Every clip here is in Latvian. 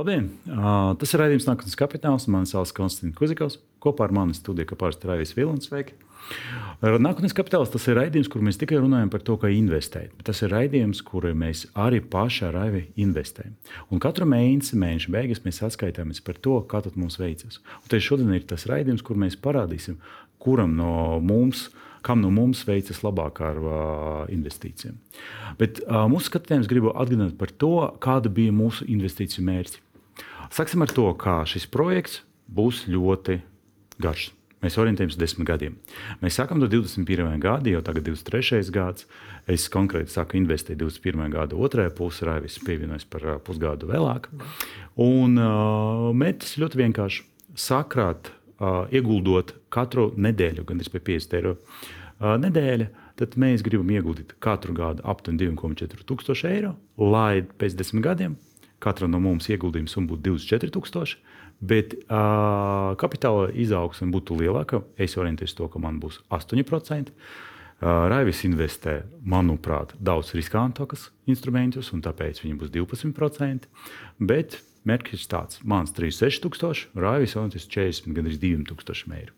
Labdien! Uh, tas ir raidījums Nākotnes kapitāls. Mani sauc Konstants Kuzikovs. Kopā ar mani studijā kopā ir Raivis Vilnis. Sveiki! Nākotnes kapitāls tas ir raidījums, kur mēs tikai runājam par to, kā investēt. Bet tas ir raidījums, kur mēs arī paši ar Raivi investējam. Un katru mēnesi, mēneša beigās, mēs atskaitāmies par to, kā mums veicas. Un tieši šodien ir tas raidījums, kur mēs parādīsim, kuram no mums ir kam no mums veicas labāk ar uh, investīcijiem. Bet uh, mūsu skatījumā gribu atgādināt par to, kāda bija mūsu investīciju mērķi. Sāksim ar to, ka šis projekts būs ļoti garš. Mēs orientējamies desmit gadiem. Mēs sākam no 21. gada, jau tagad ir 23. gads. Es konkrēti sāku investēt 21. gada otrajā pusē, Raivis pievienojas par pusgadu vēlāk. Un uh, mērķis ļoti vienkārši sakrāt uh, ieguldot katru nedēļu, gandrīz pie 50 eiro uh, nedēļa, tad mēs gribam ieguldīt katru gadu aptuveni 2,4 tūkstoši eiro, lai pēc desmit gadiem katram no mums ieguldījums būtu 24,000. Bet uh, kapitāla izaugsme būtu lielāka. Es orientējos to, ka man būs 8%. Uh, Raivis investē, manuprāt, daudz riskantākus instrumentus, un tāpēc viņam būs 12%. Bet Mērķis ir tāds, mans 36,000, Raivis Ontis 40, gandrīz 2,000 eiro.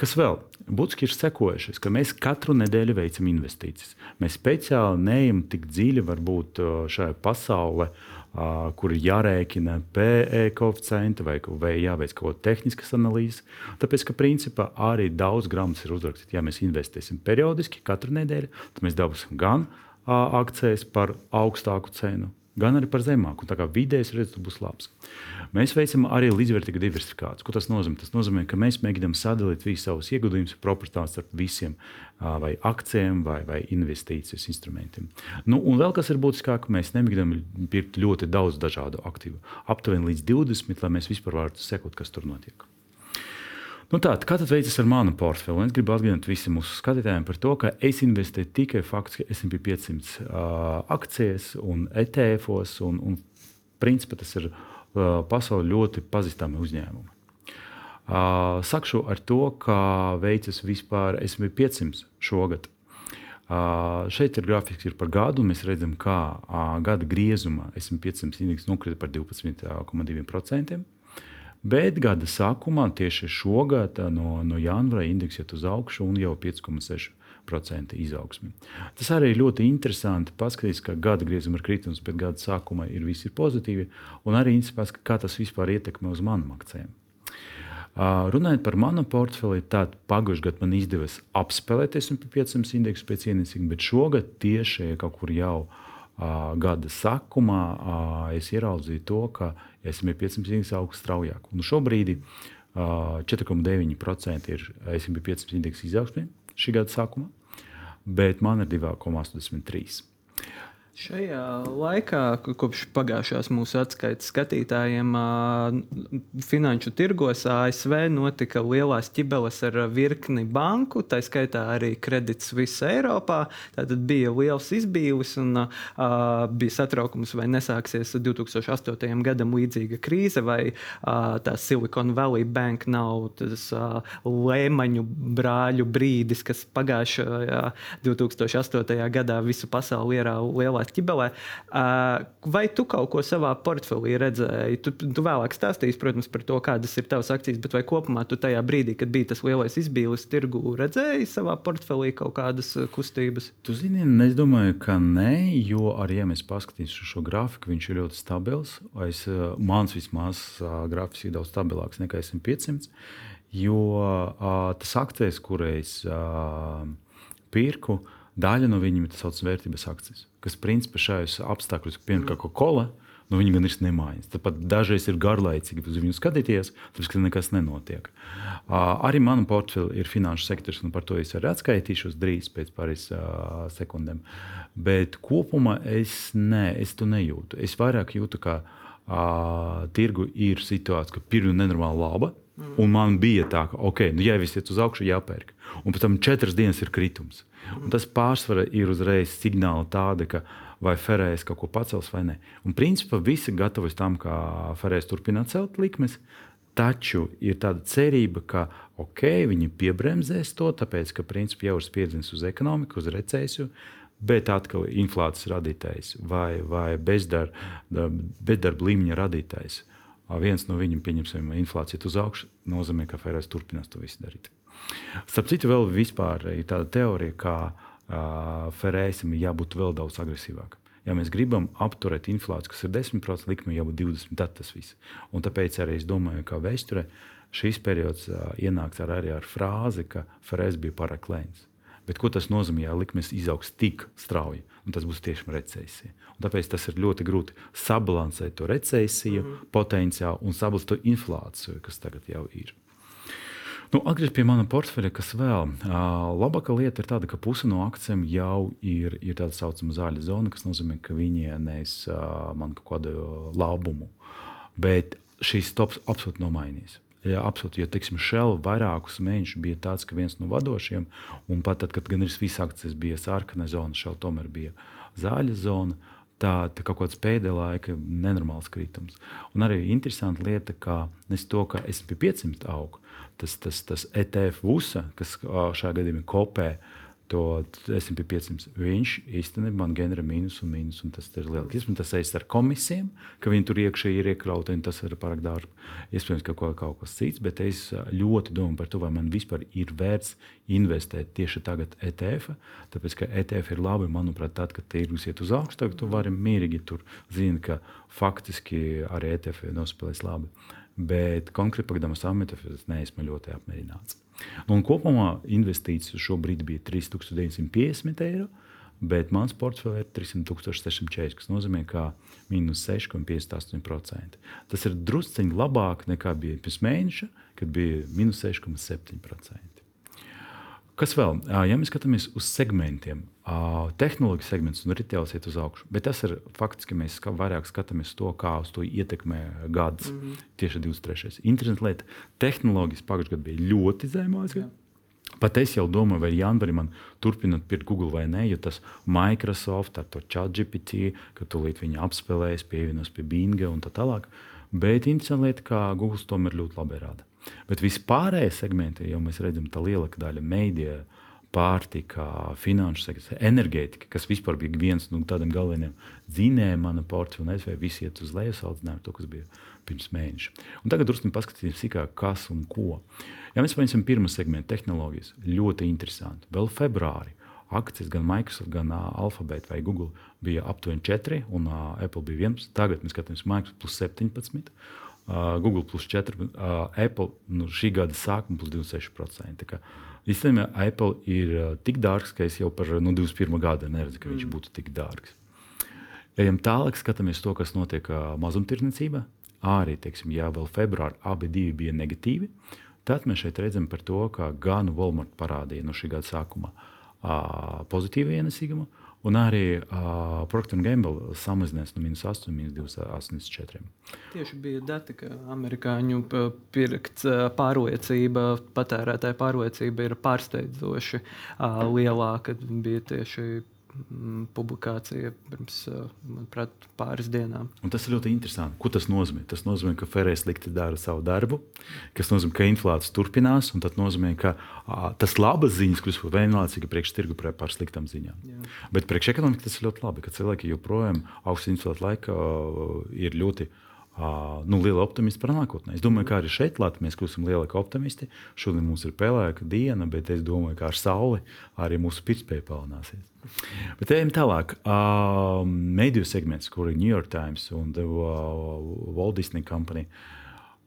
Kas vēl? Būtiski ir sekojušais, ka mēs katru nedēļu veicam investīcijas. Mēs speciāli neejam tik dziļi varbūt šajā pasaulē, kur ir jārēķina PE koeficienti vai, vai jāveic kaut kāda tehniskas analīzes. Tāpēc, ka principā arī daudz grāmatas ir uzrakstīts, ja mēs investēsim periodiski katru nedēļu, tad mēs dabūsim gan akcijas par augstāku cenu, gan arī par zemāku. Tā kā vidējais redzes būs labs. Mēs veicam arī līdzvērtīgu diversifikāciju. Ko tas nozīmē? Tas nozīmē, ka mēs mēģinām sadalīt visus savus ieguldījumus proporcionāli starp visiem vai akcijiem vai, vai investīcijas instrumentiem. Nu, un vēl kas ir būtiskāk, mēs nemēģinām pirkt ļoti daudz dažādu aktīvu. Aptuveni līdz 20, lai mēs vispār varētu sekot, kas tur notiek. Nu tā, kā tas veicas ar manu portfeli? Es gribu atgādināt visiem mūsu skatītājiem par to, ka es investēju tikai faktiski SP 500 uh, akcijas un ETF-os, un, un principā tas ir uh, pasaulē ļoti pazīstami uzņēmumi. Uh, sakšu ar to, kā veicas vispār SP 500 šogad. Uh, šeit ir grafiks ir par gadu, un mēs redzam, kā uh, gada griezumā SP 500 indeks nokrita par 12,2%. Bet gada sākumā, tieši šogad, no, no janvāra indeks iet uz augšu un jau 5,6% izaugsmi. Tas arī ir ļoti interesanti paskatīties, ka gada griezuma ir kritums, bet gada sākumā ir visi ir pozitīvi. Un arī interesanti, kā tas vispār ietekmē uz manām akcijām. Runājot par manu portfeli, tad pagājušajā gadā man izdevās apspēlēt SP 500 indeksu pēc ienesīguma, bet šogad tieši kaut kur jau uh, gada sākumā es ieraudzīju to, ka SP 500 augsts straujāk. Un šobrīd 4,9% ir SP 500 indeksa izaugsme šī gada sākumā, bet man ir 2,83%. Šajā laikā, kopš pagājušās mūsu atskaites skatītājiem, finanšu tirgos ASV notika lielās ķibeles ar virkni banku, tā skaitā arī kredits visā Eiropā. Tad bija liels izbīlis un bija satraukums, vai nesāksies 2008. gadam līdzīga krīze, vai tā Silicon Valley Bank nav tas lēmaņu brāļu brīdis, kas pagājušajā 2008. gadā visu pasauli ierāva lielā spēlēt ķibelē. Vai tu kaut ko savā portfelī redzēji? Tu, tu vēlāk stāstīsi, protams, par to, kādas ir tavas akcijas, bet vai kopumā tu tajā brīdī, kad bija tas lielais izbīlis tirgu, redzēji savā portfelī kaut kādas kustības? Tu zini, es domāju, ka nē, jo arī, ja mēs paskatīsimies šo grafiku, viņš ir ļoti stabils. Es, mans vismaz grafiks ir daudz stabilāks nekā 500. Jo uh, tas akcijas, kuras uh, pirku, daļa no viņiem ir tas saucamais vērtības akcijas kas principā šajos apstākļos, piemēram, kā Coca-Cola, nu, viņi gan ir nemājas. Tāpat dažreiz ir garlaicīgi uz viņu skatīties, tāpēc, ka nekas nenotiek. Uh, arī manam portfelim ir finanšu sektors, un par to es arī atskaitīšos drīz pēc pāris uh, sekundēm. Bet kopumā es, ne, es to nejūtu. Es vairāk jūtu, ka uh, tirgu ir situācija, ka pirmā ir nenormāli laba. Mm. Un man bija tā, ka, ok, nu, ja viss iet uz augšu, jāpērk. Un pēc tam četras dienas ir kritums. Un tas pārsvarā ir uzreiz signāli tādi, ka vai Ferēs kaut ko pacels vai nē. Un principā visi gatavojas tam, ka Ferēs turpināt celt likmes. Taču ir tāda cerība, ka okay, viņi piebremzēs to, tāpēc, ka principā jau ir spiediens uz ekonomiku, uz recesiju. bet atkal inflācijas radītājs vai, vai bezdarba, bezdarba līmeņa radītājs. Viens no viņiem, pieņemsim, inflācija uz augšu, nozīmē, ka Ferēs turpinās to visu darīt. Starp citu, vēl vispār ir tāda teorija, ka uh, Ferēsim ir jābūt vēl daudz agresīvākam. Ja mēs gribam apturēt inflāciju, kas ir 10%, likme jābūt 20%, tad tas viss. Un tāpēc arī es domāju, ka vēsturē šīs periods uh, ienāks ar, arī ar frāzi, ka Ferēs bija pārāk lēns. Bet ko tas nozīmē, ja likmes izaugs tik strauji? Un tas būs tiešām recesija. Un tāpēc tas ir ļoti grūti sabalansēt to recesiju, mm -hmm. potenciālu un sabalansēt to inflāciju, kas tagad jau ir. Nu, Atgriežoties pie mana portfeļa, kas vēl labākā lieta ir tāda, ka puse no akcijiem jau ir, ir tāda saucama zaļa zona, kas nozīmē, ka viņi nes man kaut kādu labumu. Bet šīs tops absolūti nav mainījies. Jā, absolūti. Jo, teiksim, Shell vairākus mēnešus bija tāds, ka viens no vadošiem, un pat tad, kad gan ir visas akcijas bija sarkana zona, Shell tomēr bija zaļa zona. Tā, tā kaut kāds pēdējā laika nenormāls kritums. Un arī interesanti lieta, ka nes to, ka SP 500 aug, tas, tas, tas ETF VUSA, kas šajā gadījumā kopē uh, to SP 500. Viņš īstenībā man ģenerē mīnus un mīnus. Un tas ir liels. Tas saistīts ar komisijām, ka viņi tur iekšā ir iekļauti, un tas ir pārāk dārgi. Iespējams, ka kaut, kaut kas cits, bet es ļoti domāju par to, vai man vispār ir vērts investēt tieši tagad ETF. Tāpēc, ka ETF ir labi, manuprāt, tad, kad tirgus iet uz augšu, tad tu vari mierīgi tur zināt, ka faktiski arī ETF nospēlēs labi. Bet konkrēti par Dāmas Ametefu es neesmu ļoti apmierināts. Un kopumā investīcijas šobrīd bija 3950 eiro. Bet mans portfels ir 300,640, kas nozīmē, ka mīnus 6,58%. Tas ir drusciņš labāk nekā bija pirms mēneša, kad bija mīnus 6,7%. Kas vēl? Ja mēs skatāmies uz segmentiem, tehnoloģiju segments un retails iet uz augšu, bet tas ir faktiski mēs vairāk skatāmies to, kā uz to ietekmē gads, mm -hmm. tieši 23. Interesanti lieta, tehnoloģijas pagājušajā gadā bija ļoti zemās. Ja? Pat es jau domāju, vai janvārī man turpināt pirkt Google vai nē, jo tas Microsoft ar to ChatGPT, ka tūlīt viņi apspēlēs, pievienos pie Binga un tā tālāk. Bet interesanti lieta, ka Google tomēr ļoti labi rāda. Bet vispārējie segmenti, jau mēs redzam, tā lielākā daļa mēdīja, pārtika, finanšu sektora, enerģētika, kas vispār bija viens no tādiem galvenajiem dzinējiem mana portfeļa, vai visi iet uz leju salīdzinājumā to, kas bija pirms mēneša. Un tagad drusku paskatīsimies sīkāk, kas un ko. Ja mēs paņemsim pirmo segmentu, tehnoloģijas, ļoti interesanti. Vēl februārī akcijas gan Microsoft, gan uh, Alphabet vai Google bija aptuveni 4, un uh, Apple bija 11. Tagad mēs skatāmies Microsoft plus 17 uh, Google plus 4, uh, Apple nu, šī gada sākuma plus 26%. Īstenībā Apple ir uh, tik dārgs, ka es jau par nu, 21. gadu neredzu, ka mm. viņš būtu tik dārgs. Ejam tālāk, skatāmies to, kas notiek uh, mazumtirdzniecībā. Arī, teiksim, ja vēl februārī abi bija negatīvi, tad mēs šeit redzam par to, ka gan Walmart parādīja no šī gada sākuma uh, pozitīvu ienesīgumu, Un arī uh, Procter Gamble samazinās no minus 8 līdz 2,84. Tieši bija dati, ka amerikāņu pirkts pārliecība, patērētāja pārliecība ir pārsteidzoši uh, lielāka. Bija tieši publikācija pirms manuprāt, pāris dienām. Un tas ir ļoti interesanti. Ko tas nozīmē? Tas nozīmē, ka Ferēs likte dara savu darbu, kas nozīmē, ka inflācija turpinās, un tas nozīmē, ka a, tas labas ziņas kļūst par vienlaicīgi priekš tirgu par sliktām ziņām. Jā. Bet priekš ekonomikas tas ir ļoti labi, ka cilvēki joprojām augsts inflācijas laikā ir ļoti Uh, nu, liela optimista par nākotnē. Es domāju, ka arī šeit Latvijā mēs kļūsim lielāki optimisti. Šodien mums ir pelēka diena, bet es domāju, ka ar sauli arī mūsu pirktspēja palielināsies. Bet ejam tālāk. Uh, mediju segments, kur ir New York Times un the, Walt Disney Company.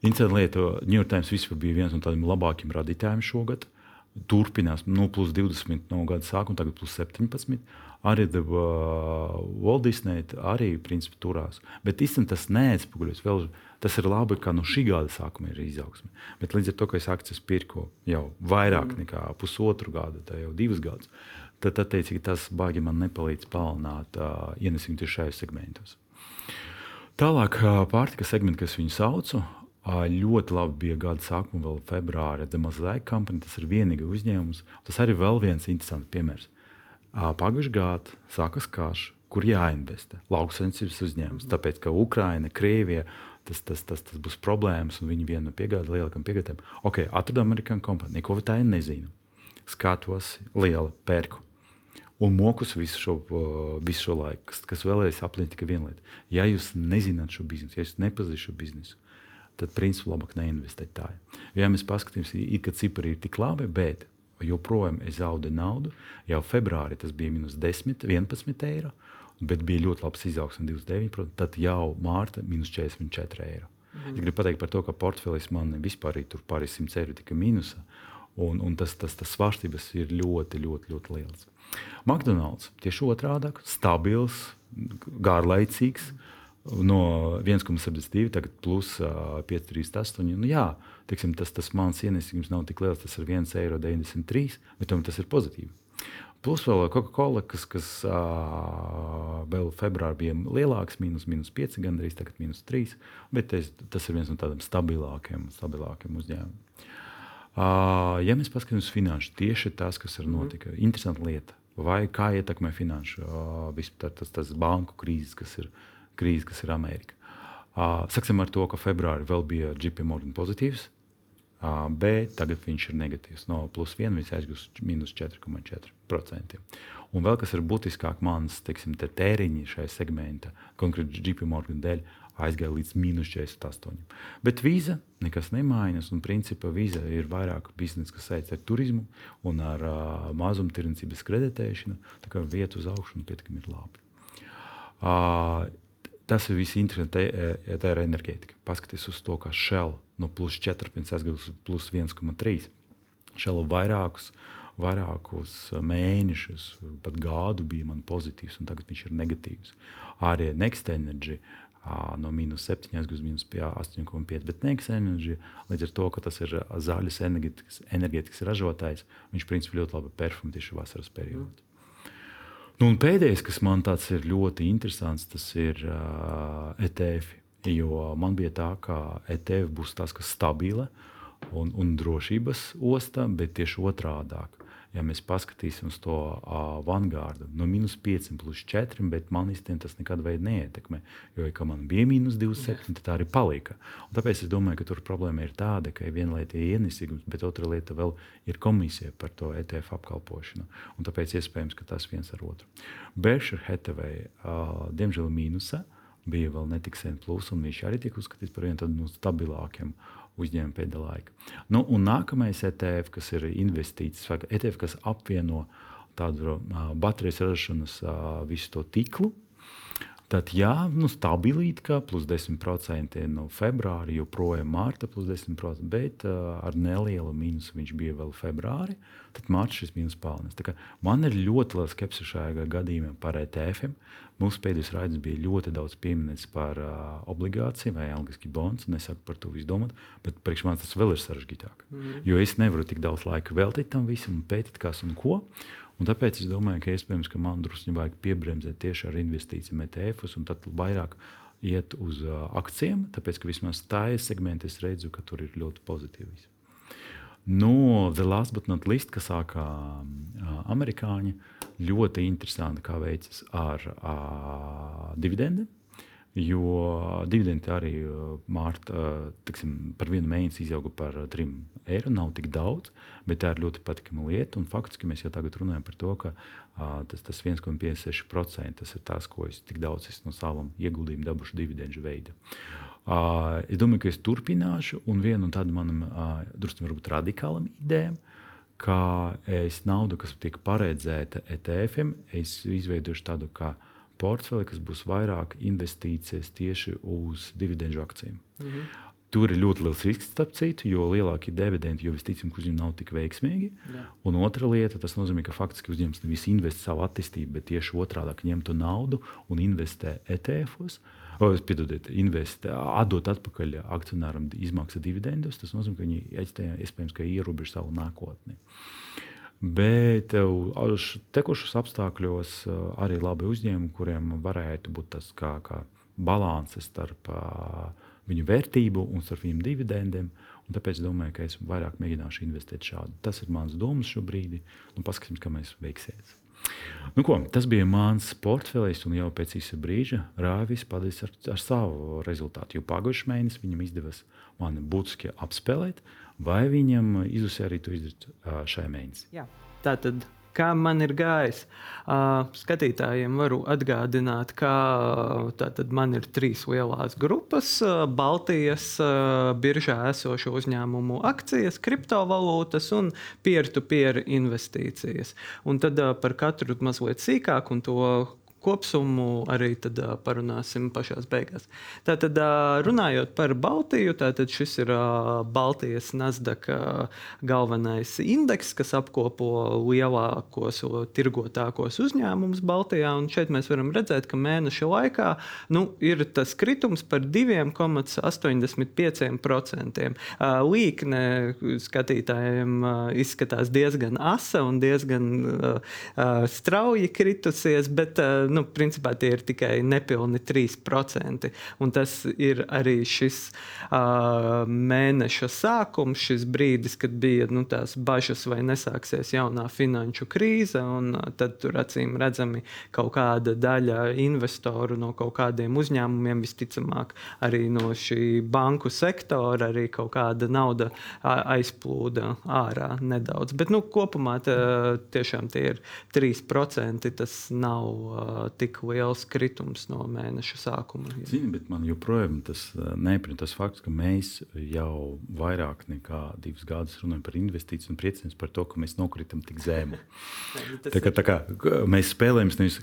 Interesanti lieta, New York Times vispār bija viens no tādiem labākiem radītājiem šogad. Turpinās no plus 20 no gada sākuma, tagad plus 17 arī uh, Walt Disney arī principā turās. Bet īstenībā tas neatspoguļojas. Tas ir labi, ka no šī gada sākuma ir izaugsme. Bet līdz ar to, ka es akcijas pirku jau vairāk mm. nekā pusotru gadu, tā jau divus gadus, tad attiecīgi tas baigi man nepalīdz palielināt uh, ienesību tieši šajos segmentos. Tālāk uh, pārtika segmenti, kas viņu saucu. Uh, ļoti labi bija gada sākuma, vēl februārī. Demazaika kampaņa, tas ir vienīgais uzņēmums. Tas arī vēl viens interesants piemērs. Pagājušajā gadā sākas karš, kur jāinvestē lauksaimniecības uzņēmums. Tāpēc, ka Ukraina, Krievija, tas, tas, tas, tas būs problēmas, un viņi viena no piegādes lielākajām piegādēm. Ok, atradu amerikāņu kompāniju, neko tādu nezinu. Skatos, liela pērku. un mokus visu šo, visu šo laiku. Kas, kas vēlējas aplinkt tikai vienu lietu. Ja jūs nezināt šo biznesu, ja jūs nepazīstat šo biznesu, tad principā labāk neinvestēt tā. Ja mēs paskatāmies, ir, ka cipari ir tik labi, bet joprojām es zaudēju naudu. Jau februārī tas bija minus 10, 11 eiro, bet bija ļoti labs izaugsme 29%. Tad jau mārta minus 44 eiro. Mhm. Es gribu pateikt par to, ka portfelis man vispār ir pāri 100 eiro tikai mīnusā. Un, un tas, tas, tas svārstības ir ļoti, ļoti, ļoti liels. McDonald's tieši otrādi - stabils, garlaicīgs. No 1,72 tagad plus uh, 5,38. Nu, jā, teiksim, tas, tas mans ienesīgums nav tik liels, tas ir 1,93 eiro, bet tomēr tas ir pozitīvi. Plus vēl Coca-Cola, kas, kas uh, vēl februārī bija lielāks, minus, minus 5, gandrīz tagad minus 3. Bet es, tas ir viens no tādiem stabilākiem, stabilākiem uzņēmumiem. Uh, ja mēs paskatāmies uz finanšu, tieši tas, kas ir notika, mm. interesanta lieta. Vai kā ietekmē finanšu, uh, vispār tas, tas banku krīzes, kas ir, krīze, kas ir Amerika. Uh, Sāksim ar to, ka februārī vēl bija JP Morgan pozitīvs, uh, bet tagad viņš ir negatīvs. No plus 1 viņš aizgūs minus 4,4%. Un vēl kas ir būtiskāk, mans teiksim, te tēriņi šajā segmentā, konkrēti JP Morgan dēļ, aizgāja līdz minus 48. Bet vīza nekas nemaiņas, un principā vīza ir vairāk biznesa, kas saistīts ar turismu un ar uh, mazumtirdzniecības kreditēšanu. Tā kā vieta uz augšu pietiekami ir labi. Uh, tas ir viss interesanti. Tā, ir enerģētika. Paskaties uz to, kā Shell no plus 14 aizgāja uz plus 1,3. Shell vairākus vairākus mēnešus, pat gadu bija man pozitīvs, un tagad viņš ir negatīvs. Arī Next Energy no minus 7 uz minus 8,5. Bet Neks enerģija, līdz ar to, ka tas ir zaļas enerģētikas, enerģētikas ražotājs, viņš principā ļoti labi perfumē tieši vasaras periodā. Mm. Nu, pēdējais, kas man tāds ir ļoti interesants, tas ir uh, ETF. Jo man bija tā, ka ETF būs tas, kas stabila un, un drošības osta, bet tieši otrādi ja mēs paskatīsim uz to uh, vanguardu, no minus 5 plus 4, bet man īstenībā tas nekad neietekmē. Jo, ja man bija minus 27, tad tā arī palika. Un tāpēc es domāju, ka tur problēma ir tāda, ka viena lieta ir ienesīgums, bet otra lieta vēl ir komisija par to ETF apkalpošanu. Un tāpēc iespējams, ka tas viens ar otru. Berkshire Hathaway, uh, diemžēl, mīnusā bija vēl netik sen plus, un viņš arī tiek uzskatīts par vienu no stabilākiem uzņēmumi pēdējā laikā. Nu, un nākamais ETF, kas ir investīcijas, ETF, kas apvieno tādu uh, baterijas ražošanas uh, visu to tīklu. Tad, jā, nu, stabilitāte, kā plus 10% no februāra, joprojām mārta plus 10%, bet uh, ar nelielu mīnusu viņš bija vēl februārī. Tad mārciņā šis mīnus palielinās. Man ir ļoti liela skepse šajā gadījumā par ETF. -iem. Mūsu pēdējais raidījums bija ļoti daudz pieminēts par uh, obligāciju vai angļuiski bonus. Nesaku par to visu domāt, bet priekš manis tas vēl ir sarežģītāk. Mm. Jo es nevaru tik daudz laika veltīt tam visam pētīt, kas un ko. Un tāpēc es domāju, ka iespējams, ka man drusku vajag piebremzēt tieši ar investīciju ETF-us un tad vairāk iet uz uh, akcijiem, tāpēc ka vismaz tā ir segmenta, es redzu, ka tur ir ļoti pozitīvi. Nu, the last but not least, kas sākā uh, amerikāņi, ļoti interesanti, kā veicas ar uh, dividendiem. Jo dividendi arī mārta, tiksim, par vienu mēnesi izauga par 3 eiro. Nav tik daudz, bet tā ir ļoti patīkama lieta. Faktiski mēs jau tagad runājam par to, ka uh, tas, tas 1,56% tas ir tas, ko es tik daudz es no savam ieguldījumu dabūšu dividendžu veidā. Uh, es domāju, ka es turpināšu, un viena no tādām manām uh, drusku radikālām idejām, ka es naudu, kas tiek paredzēta ETF-im, es izveidošu tādu kā portfeli, kas būs vairāk investīcijas tieši uz dividendžu akcijiem. -hmm. Tur ir ļoti liels risks, starp citu, jo lielāki dividendi, jo visticamāk uzņēmumi nav tik veiksmīgi. Jā. Un otra lieta, tas nozīmē, ka faktiski uzņēmums nevis investē savu attīstību, bet tieši otrādi ņem to naudu un investē ETF-os. Uh, Piedodiet, investē, atdot atpakaļ akcionāram izmaksa dividendus. Tas nozīmē, ka viņi iespējams ka ierobežo savu nākotni. Bet tekušos apstākļos arī labi uzņēmumi, kuriem varētu būt tas kā, kā balanss starp uh, viņu vērtību un starp viņu dividendiem. Un tāpēc es domāju, ka es vairāk mēģināšu investēt šādi. Tas ir mans domas šobrīd, un paskatīsim, kā mēs veiksimies. Nu, ko, tas bija mans portfelis, un jau pēc īsa brīža Rāvis padīs ar, ar savu rezultātu. Jo pagājušajā mēnesī viņam izdevās mani būtiski apspēlēt, vai viņam izdosies arī to izdarīt šajā mēnesī. Jā. Tā tad Kā man ir gājis? Uh, skatītājiem varu atgādināt, ka tātad man ir trīs lielās grupas - Baltijas uh, biržā esošo uzņēmumu akcijas, kriptovalūtas un peer-to-peer investīcijas. Un tad uh, par katru mazliet sīkāk un to kopsumu arī tad, uh, parunāsim pašā beigās. Tātad, uh, runājot par Baltiju, tātad šis ir uh, Baltijas Nasdaq galvenais indeks, kas apkopo lielākos, tirgotākos uzņēmumus Baltijā. Un šeit mēs varam redzēt, ka mēneša laikā nu, ir tas kritums par 2,85%. Līkne skatītājiem izskatās diezgan asa un diezgan strauji kritusies, bet nu, principā tie ir tikai nepilni 3%. Un tas ir arī šis uh, mēneša sākums, šis brīdis, kad bija nu, tās bažas, vai nesāksies jaunā finanšu krīze. Tad tur acīm redzami kaut kāda daļa investoru no kaut kādiem uzņēmumiem, visticamāk, arī no šī banku sektora, arī kaut kāda nauda aizplūda ārā nedaudz. Bet nu, kopumā tā, tiešām tie ir 3%. Tas nav tik liels kritums no mēneša sākuma. Zini, bet man joprojām tas neprot tas fakts, ka mēs jau vairāk nekā divus gadus runājam par investīciju un priecamies par to, ka mēs nokritam tik zemu. tā kā, tā kā mēs spēlējamies nevis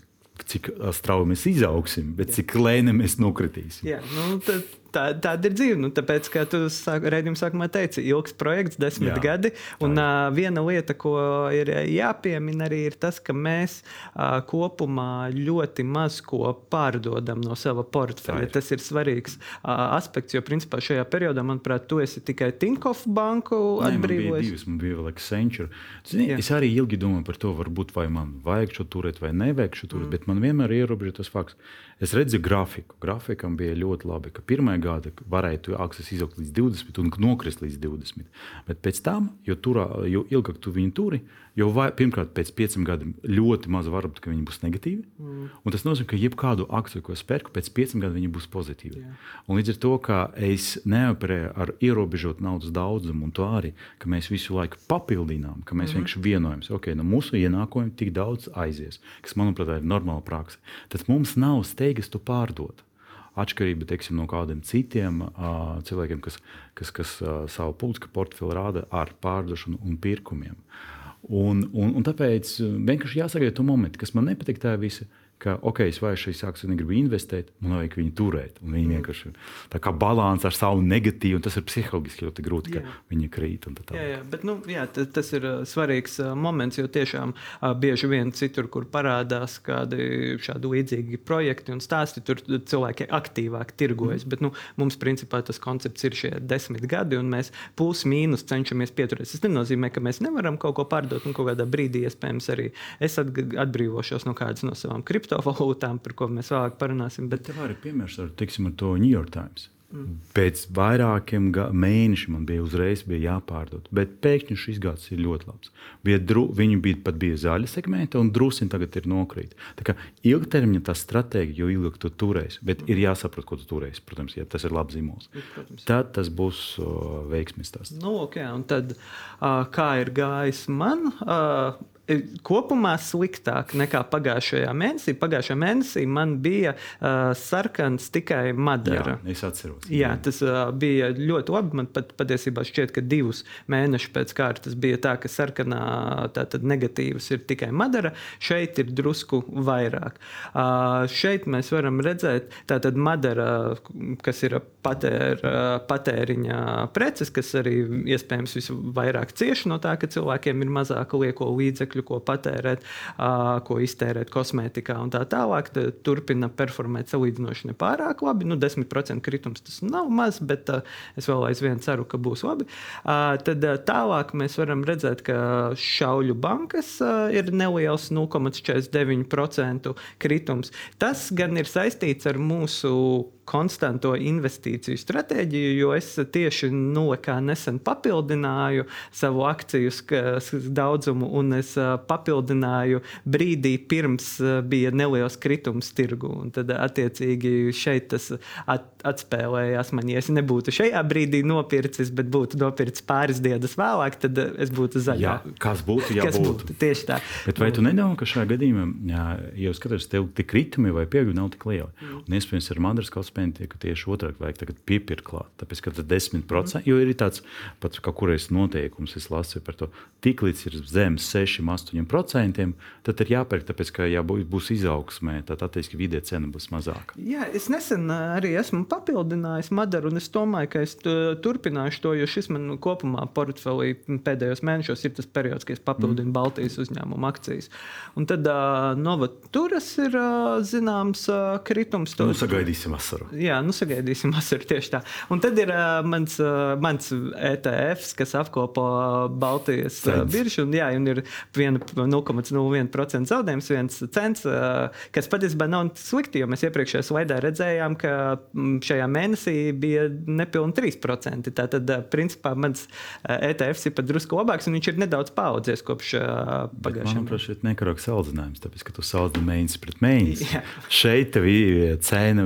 cik strauji mēs izaugsim, bet cik lēni mēs nokritīsim. Jā, nu, tad tā, tāda ir dzīve. Nu, tāpēc, kā tu sāk, redzējuma sākumā teici, ilgs projekts, desmit Jā, gadi. Un uh, viena lieta, ko ir jāpiemina, arī ir tas, ka mēs uh, kopumā ļoti maz ko pārdodam no sava portfeļa. Tas ir svarīgs uh, aspekts, jo principā šajā periodā, manuprāt, tu esi tikai Tinkoff banku atbrīvojis. Man bija vēl Accenture. Zini, es arī ilgi domāju par to, varbūt vai man vajag šo turēt vai nevajag šo turēt, mm. bet man vienmēr ir ierobežots tas fakts. Es redzu grafiku. Grafikam bija ļoti labi, ka pirmā gada varēja akcijas izaugt līdz 20 un nokrist līdz 20. Bet pēc tam, jo, turā, jo ilgāk tu viņu turi, jo vai, pirmkārt pēc pieciem gadiem ļoti maz varbūt, ka viņi būs negatīvi. Mm. Un tas nozīmē, ka jebkādu akciju, ko es pērku, pēc pieciem gadiem viņi būs pozitīvi. Līdz ar to, ka es neoperēju ar ierobežotu naudas daudzumu, un to arī, ka mēs visu laiku papildinām, ka mēs mm vienkārši vienojamies, ka okay, no mūsu ienākumiem tik daudz aizies, kas, manuprāt, ir normāla praksa. Tad mums nav steigas to pārdot atšķirība teiksim, no kādiem citiem uh, cilvēkiem, kas, kas, kas uh, savu publisku portfeli rāda ar pārdošanu un pirkumiem. Un, un, un tāpēc vienkārši jāsagaida to momentu, kas man nepatīk. Tā visa ka, ok, es vairs šīs akcijas negribu investēt, man vajag viņu turēt. Un viņi vienkārši tā kā balans ar savu negatīvu, un tas ir psiholoģiski ļoti grūti, ka jā. viņi krīt. Tā jā, jā, bet nu, jā, tas ir uh, svarīgs uh, moments, jo tiešām uh, bieži vien citur, kur parādās kādi šādi līdzīgi projekti un stāsti, tur cilvēki aktīvāk tirgojas. Mm. Bet nu, mums principā tas koncepts ir šie desmit gadi, un mēs plus mīnus cenšamies pieturēties. Tas nenozīmē, ka mēs nevaram kaut ko pārdot, un kaut kādā brīdī iespējams arī es atbrīvošos no kādas no savām kriptovalūtām kriptovalūtām, par ko mēs vēlāk parunāsim. Bet tev arī piemērs ar, teiksim, ar to New York Times. Mm. Pēc vairākiem mēnešiem man bija uzreiz bija jāpārdod. Bet pēkšņi šis gads ir ļoti labs. Bija dru, viņi bija pat bija zaļa segmenta, un drusku tagad ir nokrīt. Tā kā ilgtermiņa tā stratēģija, jo ilgāk tu turēsi, bet mm. ir jāsaprot, ko tu turēsi. Protams, ja tas ir labs zīmols. Protams. Tad tas būs uh, veiksmīgs. Nu, okay, tad, uh, kā ir gājis man? Uh, kopumā sliktāk nekā pagājušajā mēnesī. Pagājušajā mēnesī man bija uh, sarkans tikai Madara. Jā, es atceros. Jā, tas uh, bija ļoti labi. Man pat patiesībā šķiet, ka divus mēnešus pēc kārtas bija tā, ka sarkanā tātad negatīvs ir tikai Madara. Šeit ir drusku vairāk. Uh, šeit mēs varam redzēt, tātad Madara, kas ir patēr, patēriņa preces, kas arī iespējams visvairāk cieši no tā, ka cilvēkiem ir mazāk lieko līdzekļu līdzekļu, ko patērēt, ko iztērēt kosmētikā un tā tālāk. Turpina performēt salīdzinoši nepārāk labi. Nu, 10% kritums tas nav maz, bet es vēl aizvien ceru, ka būs labi. Tad tālāk mēs varam redzēt, ka šauļu bankas ir neliels 0,49% kritums. Tas gan ir saistīts ar mūsu konstanto investīciju stratēģiju, jo es tieši nu, nesen papildināju savu akciju daudzumu, un es papildināju brīdī pirms bija neliels kritums tirgu. Tad, attiecīgi, šeit tas at, atspēlējās man. Ja es nebūtu šajā brīdī nopircis, bet būtu nopircis pāris dienas vēlāk, tad es būtu zaļā. Jā, kas būtu, ja kas būtu. Tieši tā. Bet vai tu nedomā, ka šajā gadījumā, ja jūs skatāties, tev tie kritumi vai pieaugumi nav tik lieli? Mm. Un iespējams, ar Madras kalspēju ka tieši otrādi vajag piepirkt klāt. Tāpēc, ka tas 10%, mm. jo ir tāds pat kā kurais noteikums, es lasu par to, tik līdz ir zem 6, 8%, tad ir jāpērk, tāpēc, ka ja būs izaugsmē, tad attiecīgi vidē cena būs mazāka. Jā, es nesen arī esmu papildinājis Madaru, un es domāju, ka es turpināšu to, jo šis man kopumā portfelī pēdējos mēnešos ir tas periods, kad es papildinu mm. Baltijas uzņēmumu akcijas. Un tad uh, Novaturas ir uh, zināms uh, kritums. To, nu, sagaidīsim vasaru. Jā, nu sagaidīsim vasaru tieši tā. Un tad ir uh, mans, uh, mans ETFs, kas apkopo Baltijas uh, biržu, un, jā, un ir 0,01% zaudējums, viens cents, kas patiesībā nav slikti, jo mēs iepriekšējā slaidā redzējām, ka šajā mēnesī bija nepilni 3%. Tātad, principā, mans ETFs ir pat drusku labāks, un viņš ir nedaudz paaudzies kopš pagājušā gada. Manuprāt, šeit nekarogs salīdzinājums, tāpēc, ka tu salīdzini mēģinājums pret mēģinājumu. Šeit tev cena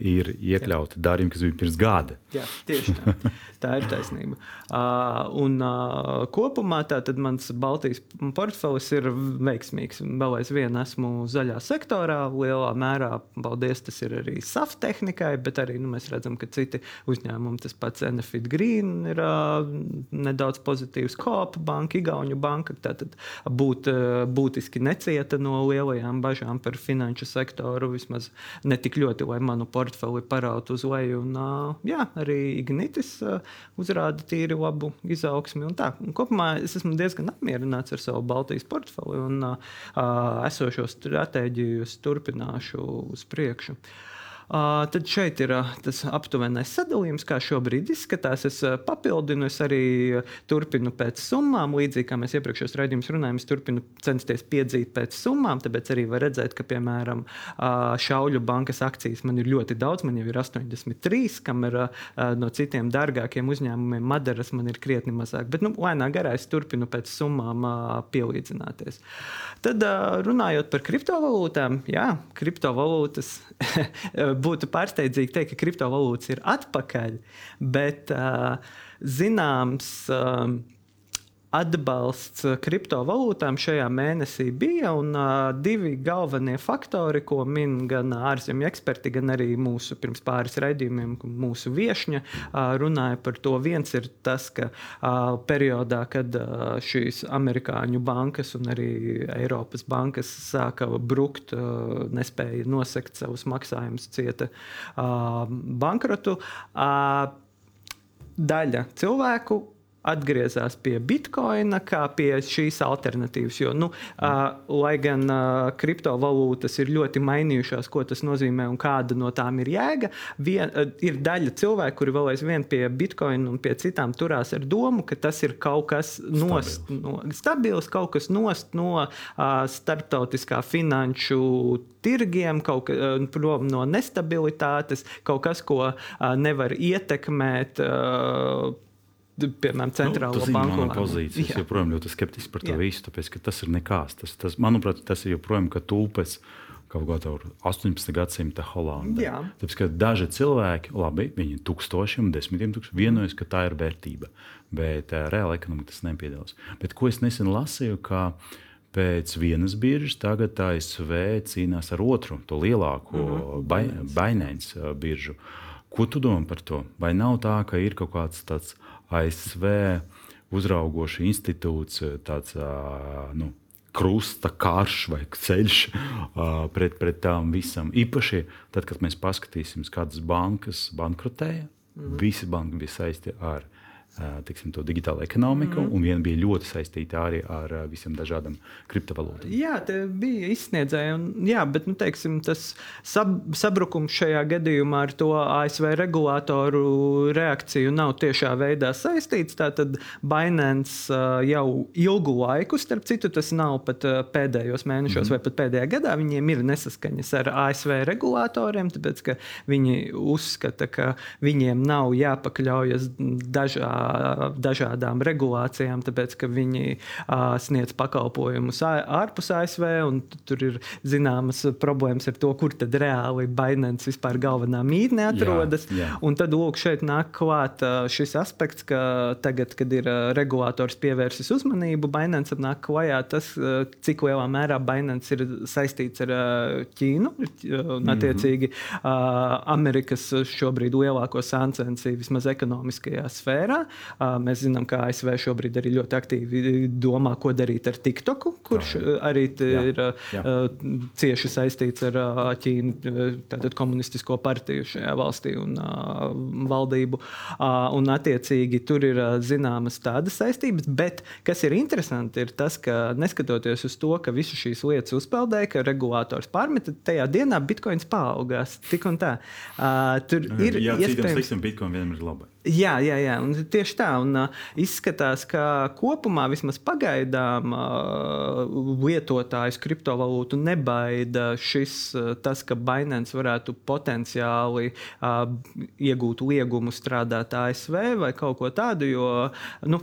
ir iekļauta darījuma, kas bija pirms gada. Jā, tieši tā. Tā ir taisnība. Uh, un uh, kopumā mans Baltijas portfelis ir veiksmīgs. Vēl aizvien esmu zaļā sektorā, lielā mērā. Paldies, tas ir arī SAF tehnikai, bet arī nu, mēs redzam, ka citi uzņēmumi, tas pats Enefit Green, ir uh, nedaudz pozitīvs. Kopa banka, Igaunija banka, tātad būt, uh, būtiski necieta no lielajām bažām par finanšu sektoru, vismaz ne tik ļoti, lai manu portfeli parautu uz leju. Un, uh, jā, arī Ignitis. Uh, uzrāda tīri labu izaugsmi. Un tā, un kopumā es esmu diezgan apmierināts ar savu Baltijas portfeli un uh, esošo stratēģiju turpināšu uz priekšu. Uh, tad šeit ir tas aptuvenais sadalījums, kā šobrīd izskatās. Es papildinu, es arī turpinu pēc summām. Līdzīgi kā mēs iepriekšējos raidījumus runājām, es turpinu censties piedzīt pēc summām. Tāpēc arī var redzēt, ka, piemēram, Šauļu bankas akcijas man ir ļoti daudz. Man jau ir 83, kam ir no citiem dārgākiem uzņēmumiem. Madaras man ir krietni mazāk. Bet, nu, lēnā garā es turpinu pēc summām pielīdzināties. Tad runājot par kriptovalūtām, jā, kriptovalūtas būtu pārsteidzīgi teikt, ka kriptovalūtas ir atpakaļ, bet zināms. Atbalsts kriptovalūtām šajā mēnesī bija. Un, uh, divi galvenie faktori, ko min gan ārzemju eksperti, gan arī mūsu pirms pāris raidījumiem, mūsu viesņa uh, runāja par to. Viens ir tas, ka uh, periodā, kad uh, šīs amerikāņu bankas un arī Eiropas bankas sāka brukt, uh, nespēja nosekt savus maksājumus, cieta uh, bankrotu. Uh, daļa cilvēku atgriezās pie bitkoina kā pie šīs alternatīvas. Jo, nu, uh, lai gan uh, kriptovalūtas ir ļoti mainījušās, ko tas nozīmē un kāda no tām ir jēga, vien, uh, ir daļa cilvēku, kuri vēl aizvien pie bitkoina un pie citām turās ar domu, ka tas ir kaut kas nost, stabils, no, stabils, kaut kas nost no uh, starptautiskā finanšu tirgiem, kaut kas prom no nestabilitātes, kaut kas, ko uh, nevar ietekmēt. Uh, piemēram, centrālo nu, banku. Mana pozīcija ir joprojām ļoti skeptiska par to Jā. visu, tāpēc ka tas ir nekas. Tas, tas, manuprāt, tas ir joprojām kā tulpes. Kaut kā tāda 18. gadsimta Holandē. Tāpēc, ka daži cilvēki, labi, viņi tūkstošiem, desmitiem tūkstošiem vienojas, ka tā ir vērtība, bet uh, reāla ekonomika tas nepiedalās. Bet ko es nesen lasīju, ka pēc vienas biržas tagad ASV cīnās ar otru, to lielāko mm -hmm. Bainēns biržu. Ko tu domā par to? Vai nav tā, ka ir kaut kāds tāds ASV uzraugoša institūts, tāds nu, krusta karš vai ceļš pret, pret tām visam. Īpaši tad, kad mēs paskatīsimies, kādas bankas bankrotēja, mm -hmm. visi banki bija saistīti ar tiksim, to digitālo ekonomiku, mm -hmm. un viena bija ļoti saistīta arī ar visiem dažādiem kriptovalūtām. Jā, tā bija izsniedzēja, un, jā, bet nu, teiksim, tas sab, sabrukums šajā gadījumā ar to ASV regulātoru reakciju nav tiešā veidā saistīts. Tātad Binance jau ilgu laiku, starp citu, tas nav pat pēdējos mēnešos mm -hmm. vai pat pēdējā gadā, viņiem ir nesaskaņas ar ASV regulātoriem, tāpēc ka viņi uzskata, ka viņiem nav jāpakļaujas dažādiem dažādām regulācijām, tāpēc ka viņi sniedz pakalpojumus ārpus ASV, un tur ir zināmas problēmas ar to, kur tad reāli Binance vispār galvenā mītne atrodas. Jā, jā. Un tad lūk, šeit nāk klāt šis aspekts, ka tagad, kad ir regulators pievērsis uzmanību, Binance nāk klajā tas, cik lielā mērā Binance ir saistīts ar Ķīnu un attiecīgi mm -hmm. Amerikas šobrīd lielāko sāncensiju vismaz ekonomiskajā sfērā. Mēs zinām, ka ASV šobrīd arī ļoti aktīvi domā, ko darīt ar TikToku, kurš jā, arī jā, ir jā. cieši saistīts ar Ķīnu, tātad komunistisko partiju šajā valstī un valdību. Un attiecīgi tur ir zināmas tādas saistības, bet kas ir interesanti, ir tas, ka neskatoties uz to, ka visas šīs lietas uzpeldēja, ka regulators pārmeta, tajā dienā bitkoins paaugās tik un tā. Uh, tur ir jā, iespējams, ka bitkoin vienam ir labi. Jā, jā, jā. Un tieši tā. Un, uh, izskatās, ka kopumā, vismaz pagaidām, uh, lietotājus kriptovalūtu nebaida šis, uh, tas, ka Binance varētu potenciāli uh, iegūt liegumu strādāt ASV vai kaut ko tādu. Jo, nu,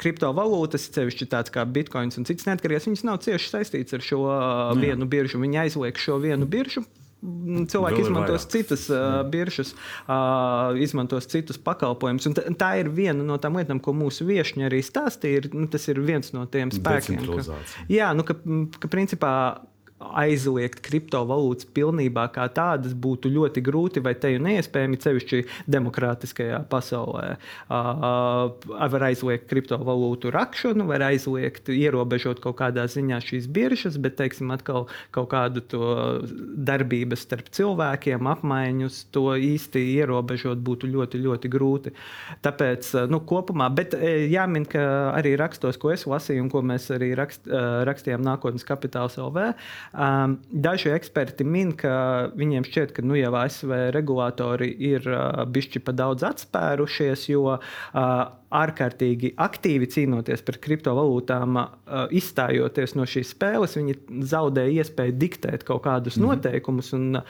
kriptovalūtas, sevišķi tāds kā bitkoins un citas neatkarīgas, viņas nav cieši saistītas ar šo Jā. vienu biržu. Viņi aizliek šo vienu biržu. Cilvēki Vēl izmantos vairāk. citas uh, biržas, uh, izmantos citus pakalpojumus. Tā ir viena no tām lietām, ko mūsu viesiņi arī stāstīja. Ir, nu, tas ir viens no tiem spēkiem. Ka, jā, nu, ka, ka principā aizliegt kriptovalūtas pilnībā kā tādas būtu ļoti grūti vai te jau neiespējami, sevišķi demokrātiskajā pasaulē. Uh, var aizliegt kriptovalūtu rakšanu, var aizliegt, ierobežot kaut kādā ziņā šīs biržas, bet, teiksim, atkal kaut kādu to darbības starp cilvēkiem, apmaiņus, to īsti ierobežot būtu ļoti, ļoti grūti. Tāpēc, nu, kopumā, bet jāmin, ka arī rakstos, ko es lasīju un ko mēs arī rakst, rakstījām nākotnes kapitāls LV, Um, daži eksperti min, ka viņiem šķiet, ka nu, jau ASV regulātori ir uh, bišķi pa daudz atspērušies, jo uh, ārkārtīgi aktīvi cīnoties par kriptovalūtām, izstājoties no šīs spēles, viņi zaudēja iespēju diktēt kaut kādus mm. noteikumus un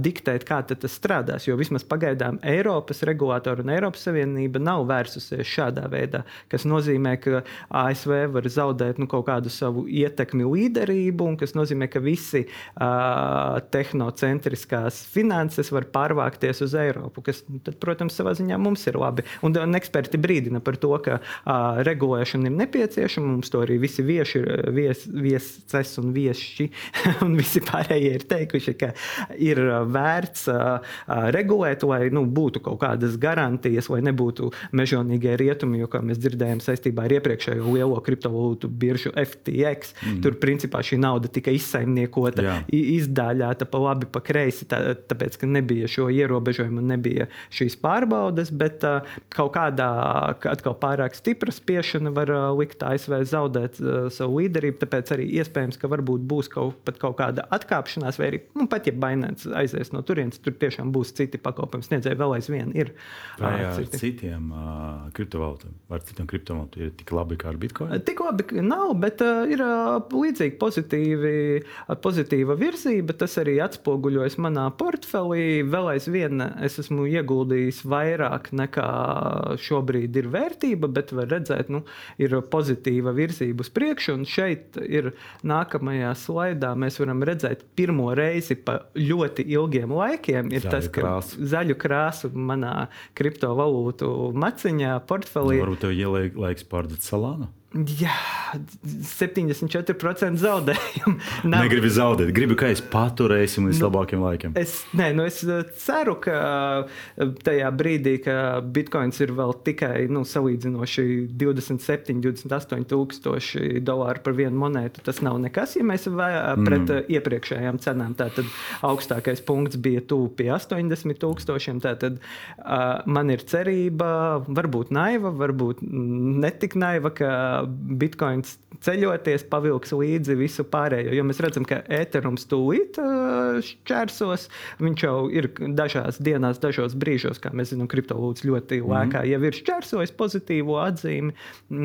diktēt, kā tas strādās. Jo vismaz pagaidām Eiropas regulātori un Eiropas Savienība nav vērsusies šādā veidā, kas nozīmē, ka ASV var zaudēt nu, kaut kādu savu ietekmi, līderību, un kas nozīmē, ka visi uh, tehnocentriskās finanses var pārvākties uz Eiropu, kas, tad, protams, savā ziņā mums ir labi. Un, un eksperti brīdina par to, ka uh, regulēšana ir nepieciešama. Mums to arī visi vieši, vies, vieses un viesi un visi pārējie ir teikuši, ka ir vērts uh, regulēt, lai nu, būtu kaut kādas garantijas, lai nebūtu mežonīgie rietumi, jo, kā mēs dzirdējām saistībā ar iepriekšējo lielo kriptovalūtu biržu FTX, mm. tur principā šī nauda tika izsaimniekota, Jā. izdāļāta pa labi, pa kreisi, tā, tāpēc, ka nebija šo ierobežojumu nebija šīs pārbaudes, bet uh, kaut kādā atkal pārāk stipra spiešana var uh, likt ASV zaudēt uh, savu līderību. Tāpēc arī iespējams, ka varbūt būs kaut, kaut kāda atkāpšanās, vai arī nu, pat ja Bainēns aizies no turienes, tur tiešām būs citi pakalpojumu sniedzēji. Vēl aizvien ir. Vai uh, ar citiem uh, kriptovalūtām, ar citiem kriptovalūtām ir tik labi kā ar Bitcoin? Tik labi nav, bet uh, ir uh, līdzīgi pozitīvi, uh, pozitīva virzība. Tas arī atspoguļojas manā portfelī. Vēl aizvien es esmu ieguldījis vairāk nekā šobrīd ir vērtība, bet var redzēt, nu, ir pozitīva virzība uz priekšu. Un šeit ir nākamajā slaidā mēs varam redzēt pirmo reizi pa ļoti ilgiem laikiem. Ir zaļu tas, ka krāsu. zaļu krāsu manā kriptovalūtu maciņā, portfelī. Varbūt tev ielaiks pārdot salānu? Jā, 74% zaudējumu. Nav... Negribu zaudēt, gribu, ka es paturēsim līdz nu, labākiem laikiem. Es, nē, nu es uh, ceru, ka uh, tajā brīdī, kad bitkoins ir vēl tikai nu, salīdzinoši 27, 28 tūkstoši dolāru par vienu monētu, tas nav nekas. Ja mēs vērojam pret mm. iepriekšējām cenām, tad augstākais punkts bija tuvu pie 80 tūkstošiem. Tad uh, man ir cerība, varbūt naiva, varbūt netik naiva, bitkoins ceļoties, pavilks līdzi visu pārējo. Jo mēs redzam, ka ēterums tūlīt šķērsos. Viņš jau ir dažās dienās, dažos brīžos, kā mēs zinām, kriptovalūtas ļoti mhm. lēkā mm. jau ir šķērsojis pozitīvo atzīmi.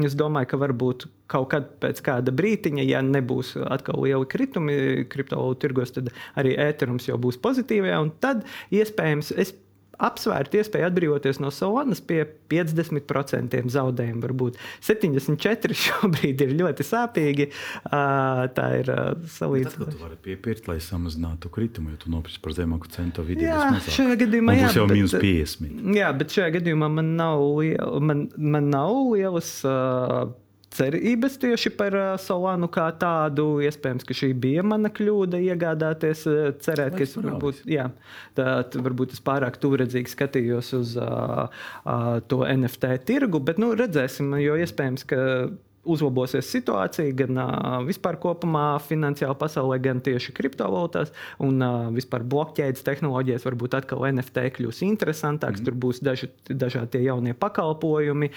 Es domāju, ka varbūt kaut kad pēc kāda brīdiņa, ja nebūs atkal lieli kritumi kriptovalūtu tirgos, tad arī ēterums jau būs pozitīvajā. Tad iespējams es apsvērt iespēju atbrīvoties no Solanas pie 50% zaudējumu. Varbūt 74 šobrīd ir ļoti sāpīgi. Tā ir salīdzinājuma. Tu vari piepirkt, lai samazinātu kritumu, jo tu nopirksi par zemāku centu vidē. Jā, šajā gadījumā jā, jau mīnus 50. Jā, bet šajā gadījumā man nav, liela, man, man nav lielas. Uh, cerības tieši par uh, Solānu kā tādu. Iespējams, ka šī bija mana kļūda iegādāties, uh, cerēt, ka es varbūt, jā, tā, varbūt es pārāk tuvredzīgi skatījos uz uh, uh, to NFT tirgu, bet nu, redzēsim, jo iespējams, ka uzlabosies situācija gan vispār kopumā finansiālā pasaulē, gan tieši kriptovalūtās. Un vispār blokķēdes tehnoloģijas varbūt atkal NFT kļūs interesantāks. Mm. Tur būs daži, dažādi jaunie pakalpojumi,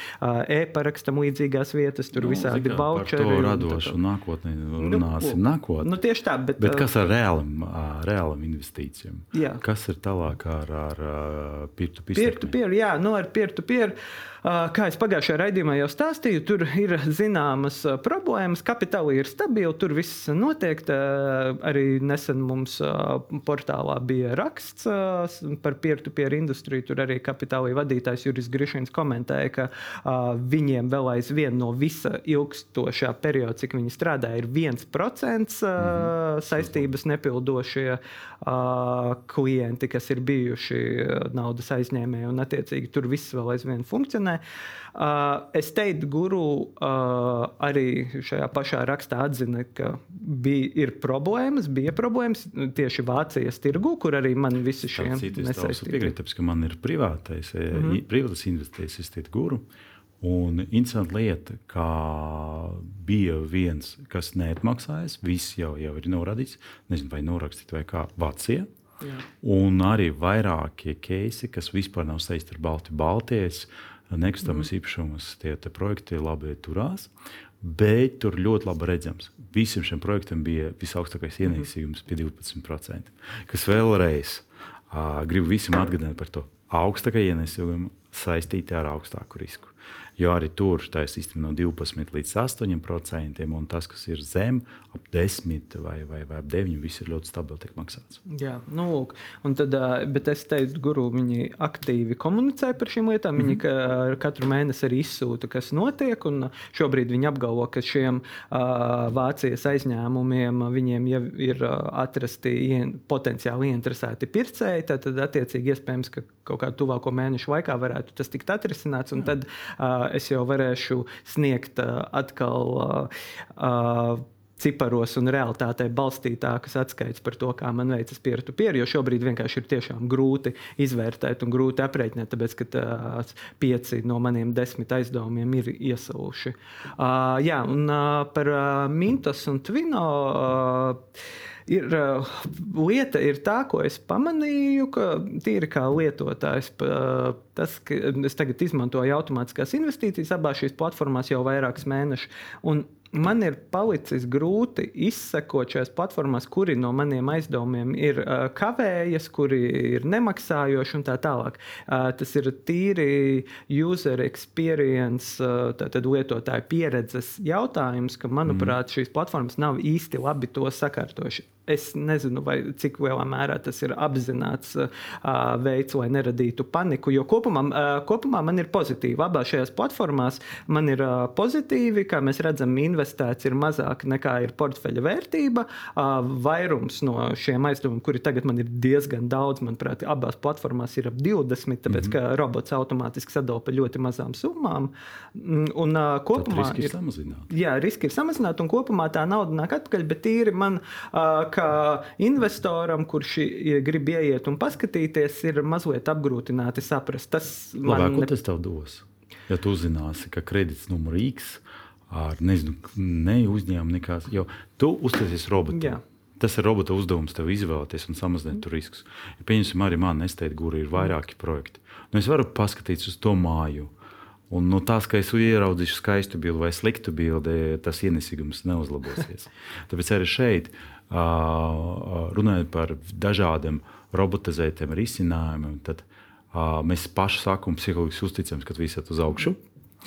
e-parakstam līdzīgās vietas, tur nu, visādi voucheri. To radošu nākotnē runāsim nu, nākotnē. Nu, tieši tā, bet, bet kas ar reālam, reālam investīcijām? Jā. Kas ir tālāk ar, ar peer-to-peer? Peer-to-peer, jā, nu ar peer-to-peer. -peer Kā es pagājušajā raidījumā jau stāstīju, tur ir zināmas problēmas. Kapitāli ir stabili, tur viss notiek. Arī nesen mums portālā bija raksts par peer-to-peer industriju. Tur arī kapitāla vadītājs Juris Grišins komentēja, ka viņiem vēl aizvien no visa ilgstošā perioda, cik viņi strādāja, ir 1% mhm. saistības nepildošie klienti, kas ir bijuši naudas aizņēmēji, un attiecīgi tur viss vēl aizvien funkcionē zinātnē. Uh, es teiktu, guru uh, arī šajā pašā rakstā atzina, ka bija, ir problēmas, bija problēmas tieši Vācijas tirgu, kur arī man visi šie nesaistīti. Piekrīt, tāpēc, ka man ir privātais, mm -hmm. privātas investīcijas, es teiktu, guru. Un interesanta lieta, ka bija viens, kas neatmaksājas, viss jau, jau ir norādīts, nezinu, vai norakstīts vai kā Vācija. Jā. Un arī vairākie keisi, kas vispār nav saistīti ar Baltiju. Baltijas nekustamas mm. īpašumus, tie projekti labi turās. Bet tur ļoti labi redzams, visam šim projektam bija visaugstākais mhm. ienesīgums pie 12%. Kas vēlreiz uh, gribu visam atgādināt par to augstākā ienesīguma saistīta ar augstāku risku. Jo arī tur tā ir sistēma no 12 līdz 8 procentiem, un tas, kas ir zem, ap 10 vai, vai, vai ap 9, viss ir ļoti stabili tiek maksāts. Jā, nu, lūk, un tad, bet es teicu, guru, viņi aktīvi komunicē par šīm lietām. Viņi mm -hmm. katru mēnesi arī izsūta, kas notiek, un šobrīd viņi apgalvo, ka šiem uh, Vācijas aizņēmumiem viņiem jau ir atrasti ien, potenciāli ieinteresēti pircēji. Tad, tad attiecīgi, iespējams, ka kaut kādā tuvāko mēnešu laikā varētu tas tikt atrisināts, tad uh, es jau varēšu sniegt atkal ciparos un realitātei balstītākas atskaites par to, kā man veicas peer-to-peer, jo šobrīd vienkārši ir tiešām grūti izvērtēt un grūti aprēķināt, tāpēc ka tās pieci no maniem desmit aizdevumiem ir iesaluši. Uh, jā, un uh, par uh, Mintos un Twino. Uh, ir, uh, lieta ir tā, ko es pamanīju, ka tīri kā lietotājs, tas, ka es tagad izmantoju automātiskās investīcijas abās šīs platformās jau vairākus mēnešus man ir palicis grūti izsekot šajās platformās, kuri no maniem aizdevumiem ir uh, kavējas, kuri ir nemaksājoši un tā tālāk. Uh, tas ir tīri user experience, uh, tātad lietotāju pieredzes jautājums, ka, manuprāt, mm. šīs platformas nav īsti labi to sakārtojuši. Es nezinu, vai cik lielā mērā tas ir apzināts uh, veids, lai neradītu paniku. Jo kopumā, uh, kopumā man ir pozitīvi. Abās šajās platformās man ir uh, pozitīvi, kā mēs redzam, investēts ir mazāk nekā ir portfeļa vērtība. Vairums no šiem aizdevumiem, kuri tagad man ir diezgan daudz, manuprāt, abās platformās ir ap 20, tāpēc mm -hmm. ka robots automātiski sadala pa ļoti mazām summām. Un uh, kopumā Tad riski ir, ir samazināti. Jā, riski ir samazināti un kopumā tā nauda nāk atpakaļ, bet tīri man. Kā investoram, kurš grib ieiet un paskatīties, ir mazliet apgrūtināti saprast. Tas Labāk, man... Ko tas tev dos? Ja tu uzzināsi, ka kredīts numur X ar nezinu, ne uzņēmumu nekās, jo tu uztaisīsi robotu. Jā. Tas ir robota uzdevums tev izvēlēties un samazināt mm. riskus. Ja, pieņemsim, arī man nesteigta gūri ir vairāki projekti. Nu, es varu paskatīties uz to māju. Un no tās, ka es ieraudzīšu skaistu bildi vai sliktu bildi, tas ienesīgums neuzlabosies. Tāpēc arī šeit runājot par dažādiem robotizētiem risinājumiem, tad mēs paši sākam psiholoģiski uzticams, ka viss iet uz augšu.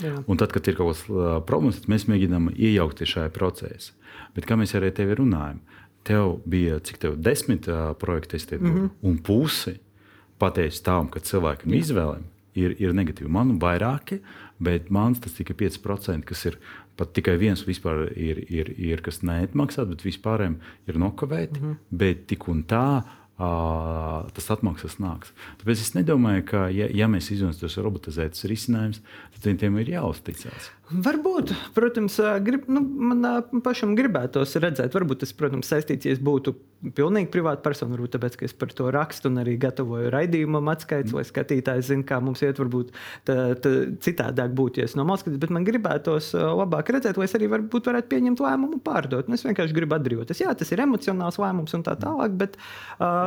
Jā. Un tad, kad ir kaut kādas problēmas, tad mēs mēģinām iejaukties šajā procesā. Bet kā mēs arī ar tevi runājam, tev bija cik tev desmit uh, projekti, mm -hmm. un pusi pateicis tām, ka cilvēkam Jā. izvēlēm ir, ir negatīvi. Man vairāki, bet man tas tikai 5%, kas ir pat tikai viens ir, ir, ir kas neatmaksā, bet vispārējiem ir nokavēti. Mm -hmm. Bet tik un tā tas atmaksas nāks. Tāpēc es nedomāju, ka, ja, ja mēs izvēlamies tos robotizētus risinājumus, tad tiem ir jāuzticas. Varbūt, protams, grib, nu, man pašam gribētos redzēt, varbūt tas, protams, saistīts, ja es būtu pilnīgi privāta persona, varbūt tāpēc, ka es par to rakstu un arī gatavoju raidījumam atskaites, mm. lai skatītājs zinātu, kā mums iet, varbūt tā, tā citādāk būtu, ja es no malas skatos, bet man gribētos labāk redzēt, lai es arī varbūt varētu pieņemt lēmumu pārdot. Nu, es vienkārši gribu atbrīvoties. Jā, tas ir emocionāls lēmums un tā tālāk, bet uh,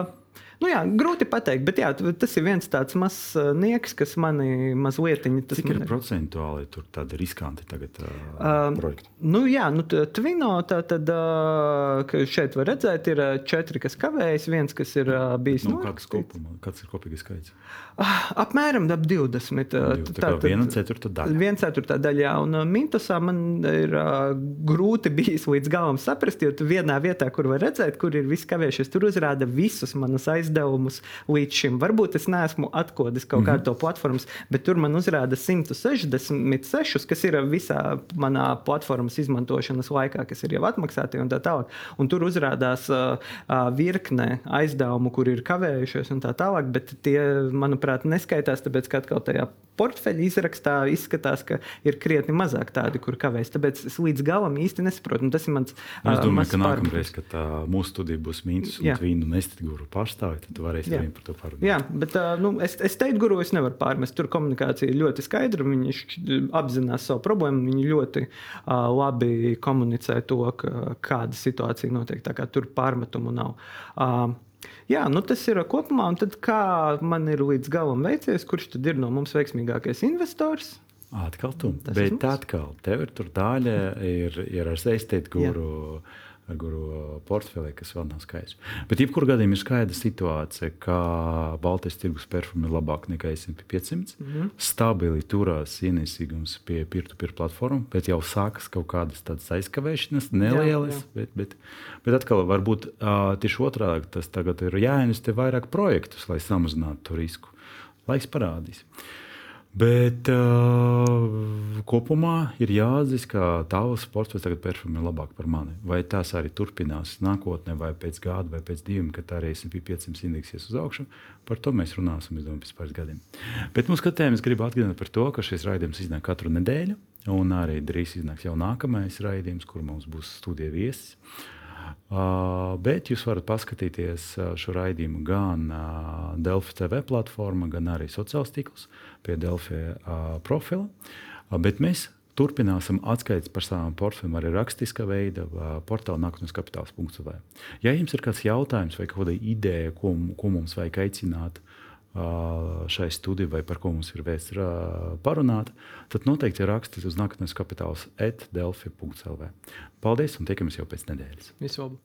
Nu, jā, grūti pateikt, bet jā, tas ir viens tāds mazs uh, nieks, kas manī mazliet. Cik ir man... procentuāli tur tādi riskanti tagad uh, projekti? Nu, jā, nu, Twino tā tad uh, šeit var redzēt, ir četri, kas kavējas, viens, kas ir uh, bijis. Nu, kāds, kopumā, kāds ir kopīgais skaits? Uh, apmēram ap 20. Tā, tā tad viena ceturta daļa. Viena ceturtā daļa, jā, un uh, Mintosā man ir uh, grūti bijis līdz galam saprast, jo tu vienā vietā, kur var redzēt, kur ir viss kavējušies, tur uzrāda visus manus aizdevumus izdevumus līdz šim. Varbūt es neesmu atkodis kaut mm -hmm. kādu to platformu, bet tur man uzrāda 166, kas ir visā manā platformas izmantošanas laikā, kas ir jau atmaksāti un tā tālāk. Un tur uzrādās uh, uh, virkne aizdevumu, kur ir kavējušies un tā tālāk, bet tie, manuprāt, neskaitās, tāpēc ka atkal tajā portfeļa izrakstā izskatās, ka ir krietni mazāk tādi, kur kavēs. Tāpēc es līdz galam īsti nesaprotu. Tas ir mans. Es domāju, ka nākamreiz, kad tā, mūsu studija būs mīnus un vīnu nestiguru pārstāvi, tad varēsim arī par to parunāt. Jā, bet nu, es, es teiktu, guru es nevaru pārmest. Tur komunikācija ļoti skaidra. Viņi apzinās savu problēmu. Viņi ļoti uh, labi komunicē to, ka, kāda situācija notiek. Tur pārmetumu nav. Uh, Jā, nu tas ir kopumā. Un tad kā man ir līdz galam veicies, kurš tad ir no mums veiksmīgākais investors? Atkal tu. Tas Bet atkal, tev ir tur daļa, ir, ir ar saistītu guru. Jā ar guru portfeli, kas vēl nav skaidrs. Bet, jebkurā gadījumā, ir skaidra situācija, ka Baltijas tirgus perfumi ir labāk nekā SP 500. Mm -hmm. Stabili turās ienesīgums pie peer-to-peer platformām, bet jau sākas kaut kādas tādas aizkavēšanas, nelielas. Jā, jā. Bet, bet, bet atkal, varbūt uh, tieši otrādi tas tagad ir jāinvestē vairāk projektus, lai samazinātu to risku. Laiks parādīs. Uh, Bet uh, kopumā ir jāatzīst, ka tavs portfels tagad perfumē labāk par mani. Vai tas arī turpinās nākotnē, vai pēc gada, vai pēc diviem, kad arī SP 500 indeksies uz augšu, par to mēs runāsim domāju, pēc pāris gadiem. Bet mums skatījumā gribu atgādināt par to, ka šis raidījums iznāk katru nedēļu, un arī drīz iznāks jau nākamais raidījums, kur mums būs studija viesis. Uh, bet jūs varat paskatīties šo raidījumu gan uh, Delfi TV platformā, gan arī sociālos tīklus pie Delfi uh, profila. Bet mēs turpināsim atskaites par savām portfeļiem arī rakstiskā veidā, portālā nākotnes kapitāls.cl. Ja jums ir kāds jautājums vai kāda ideja, ko, ko mums vajag aicināt šai studijai, vai par ko mums ir vērts parunāt, tad noteikti rakstiet uz nākotnes kapitāls etdelfi.cl. Paldies un tiekamies jau pēc nedēļas. Visu labu!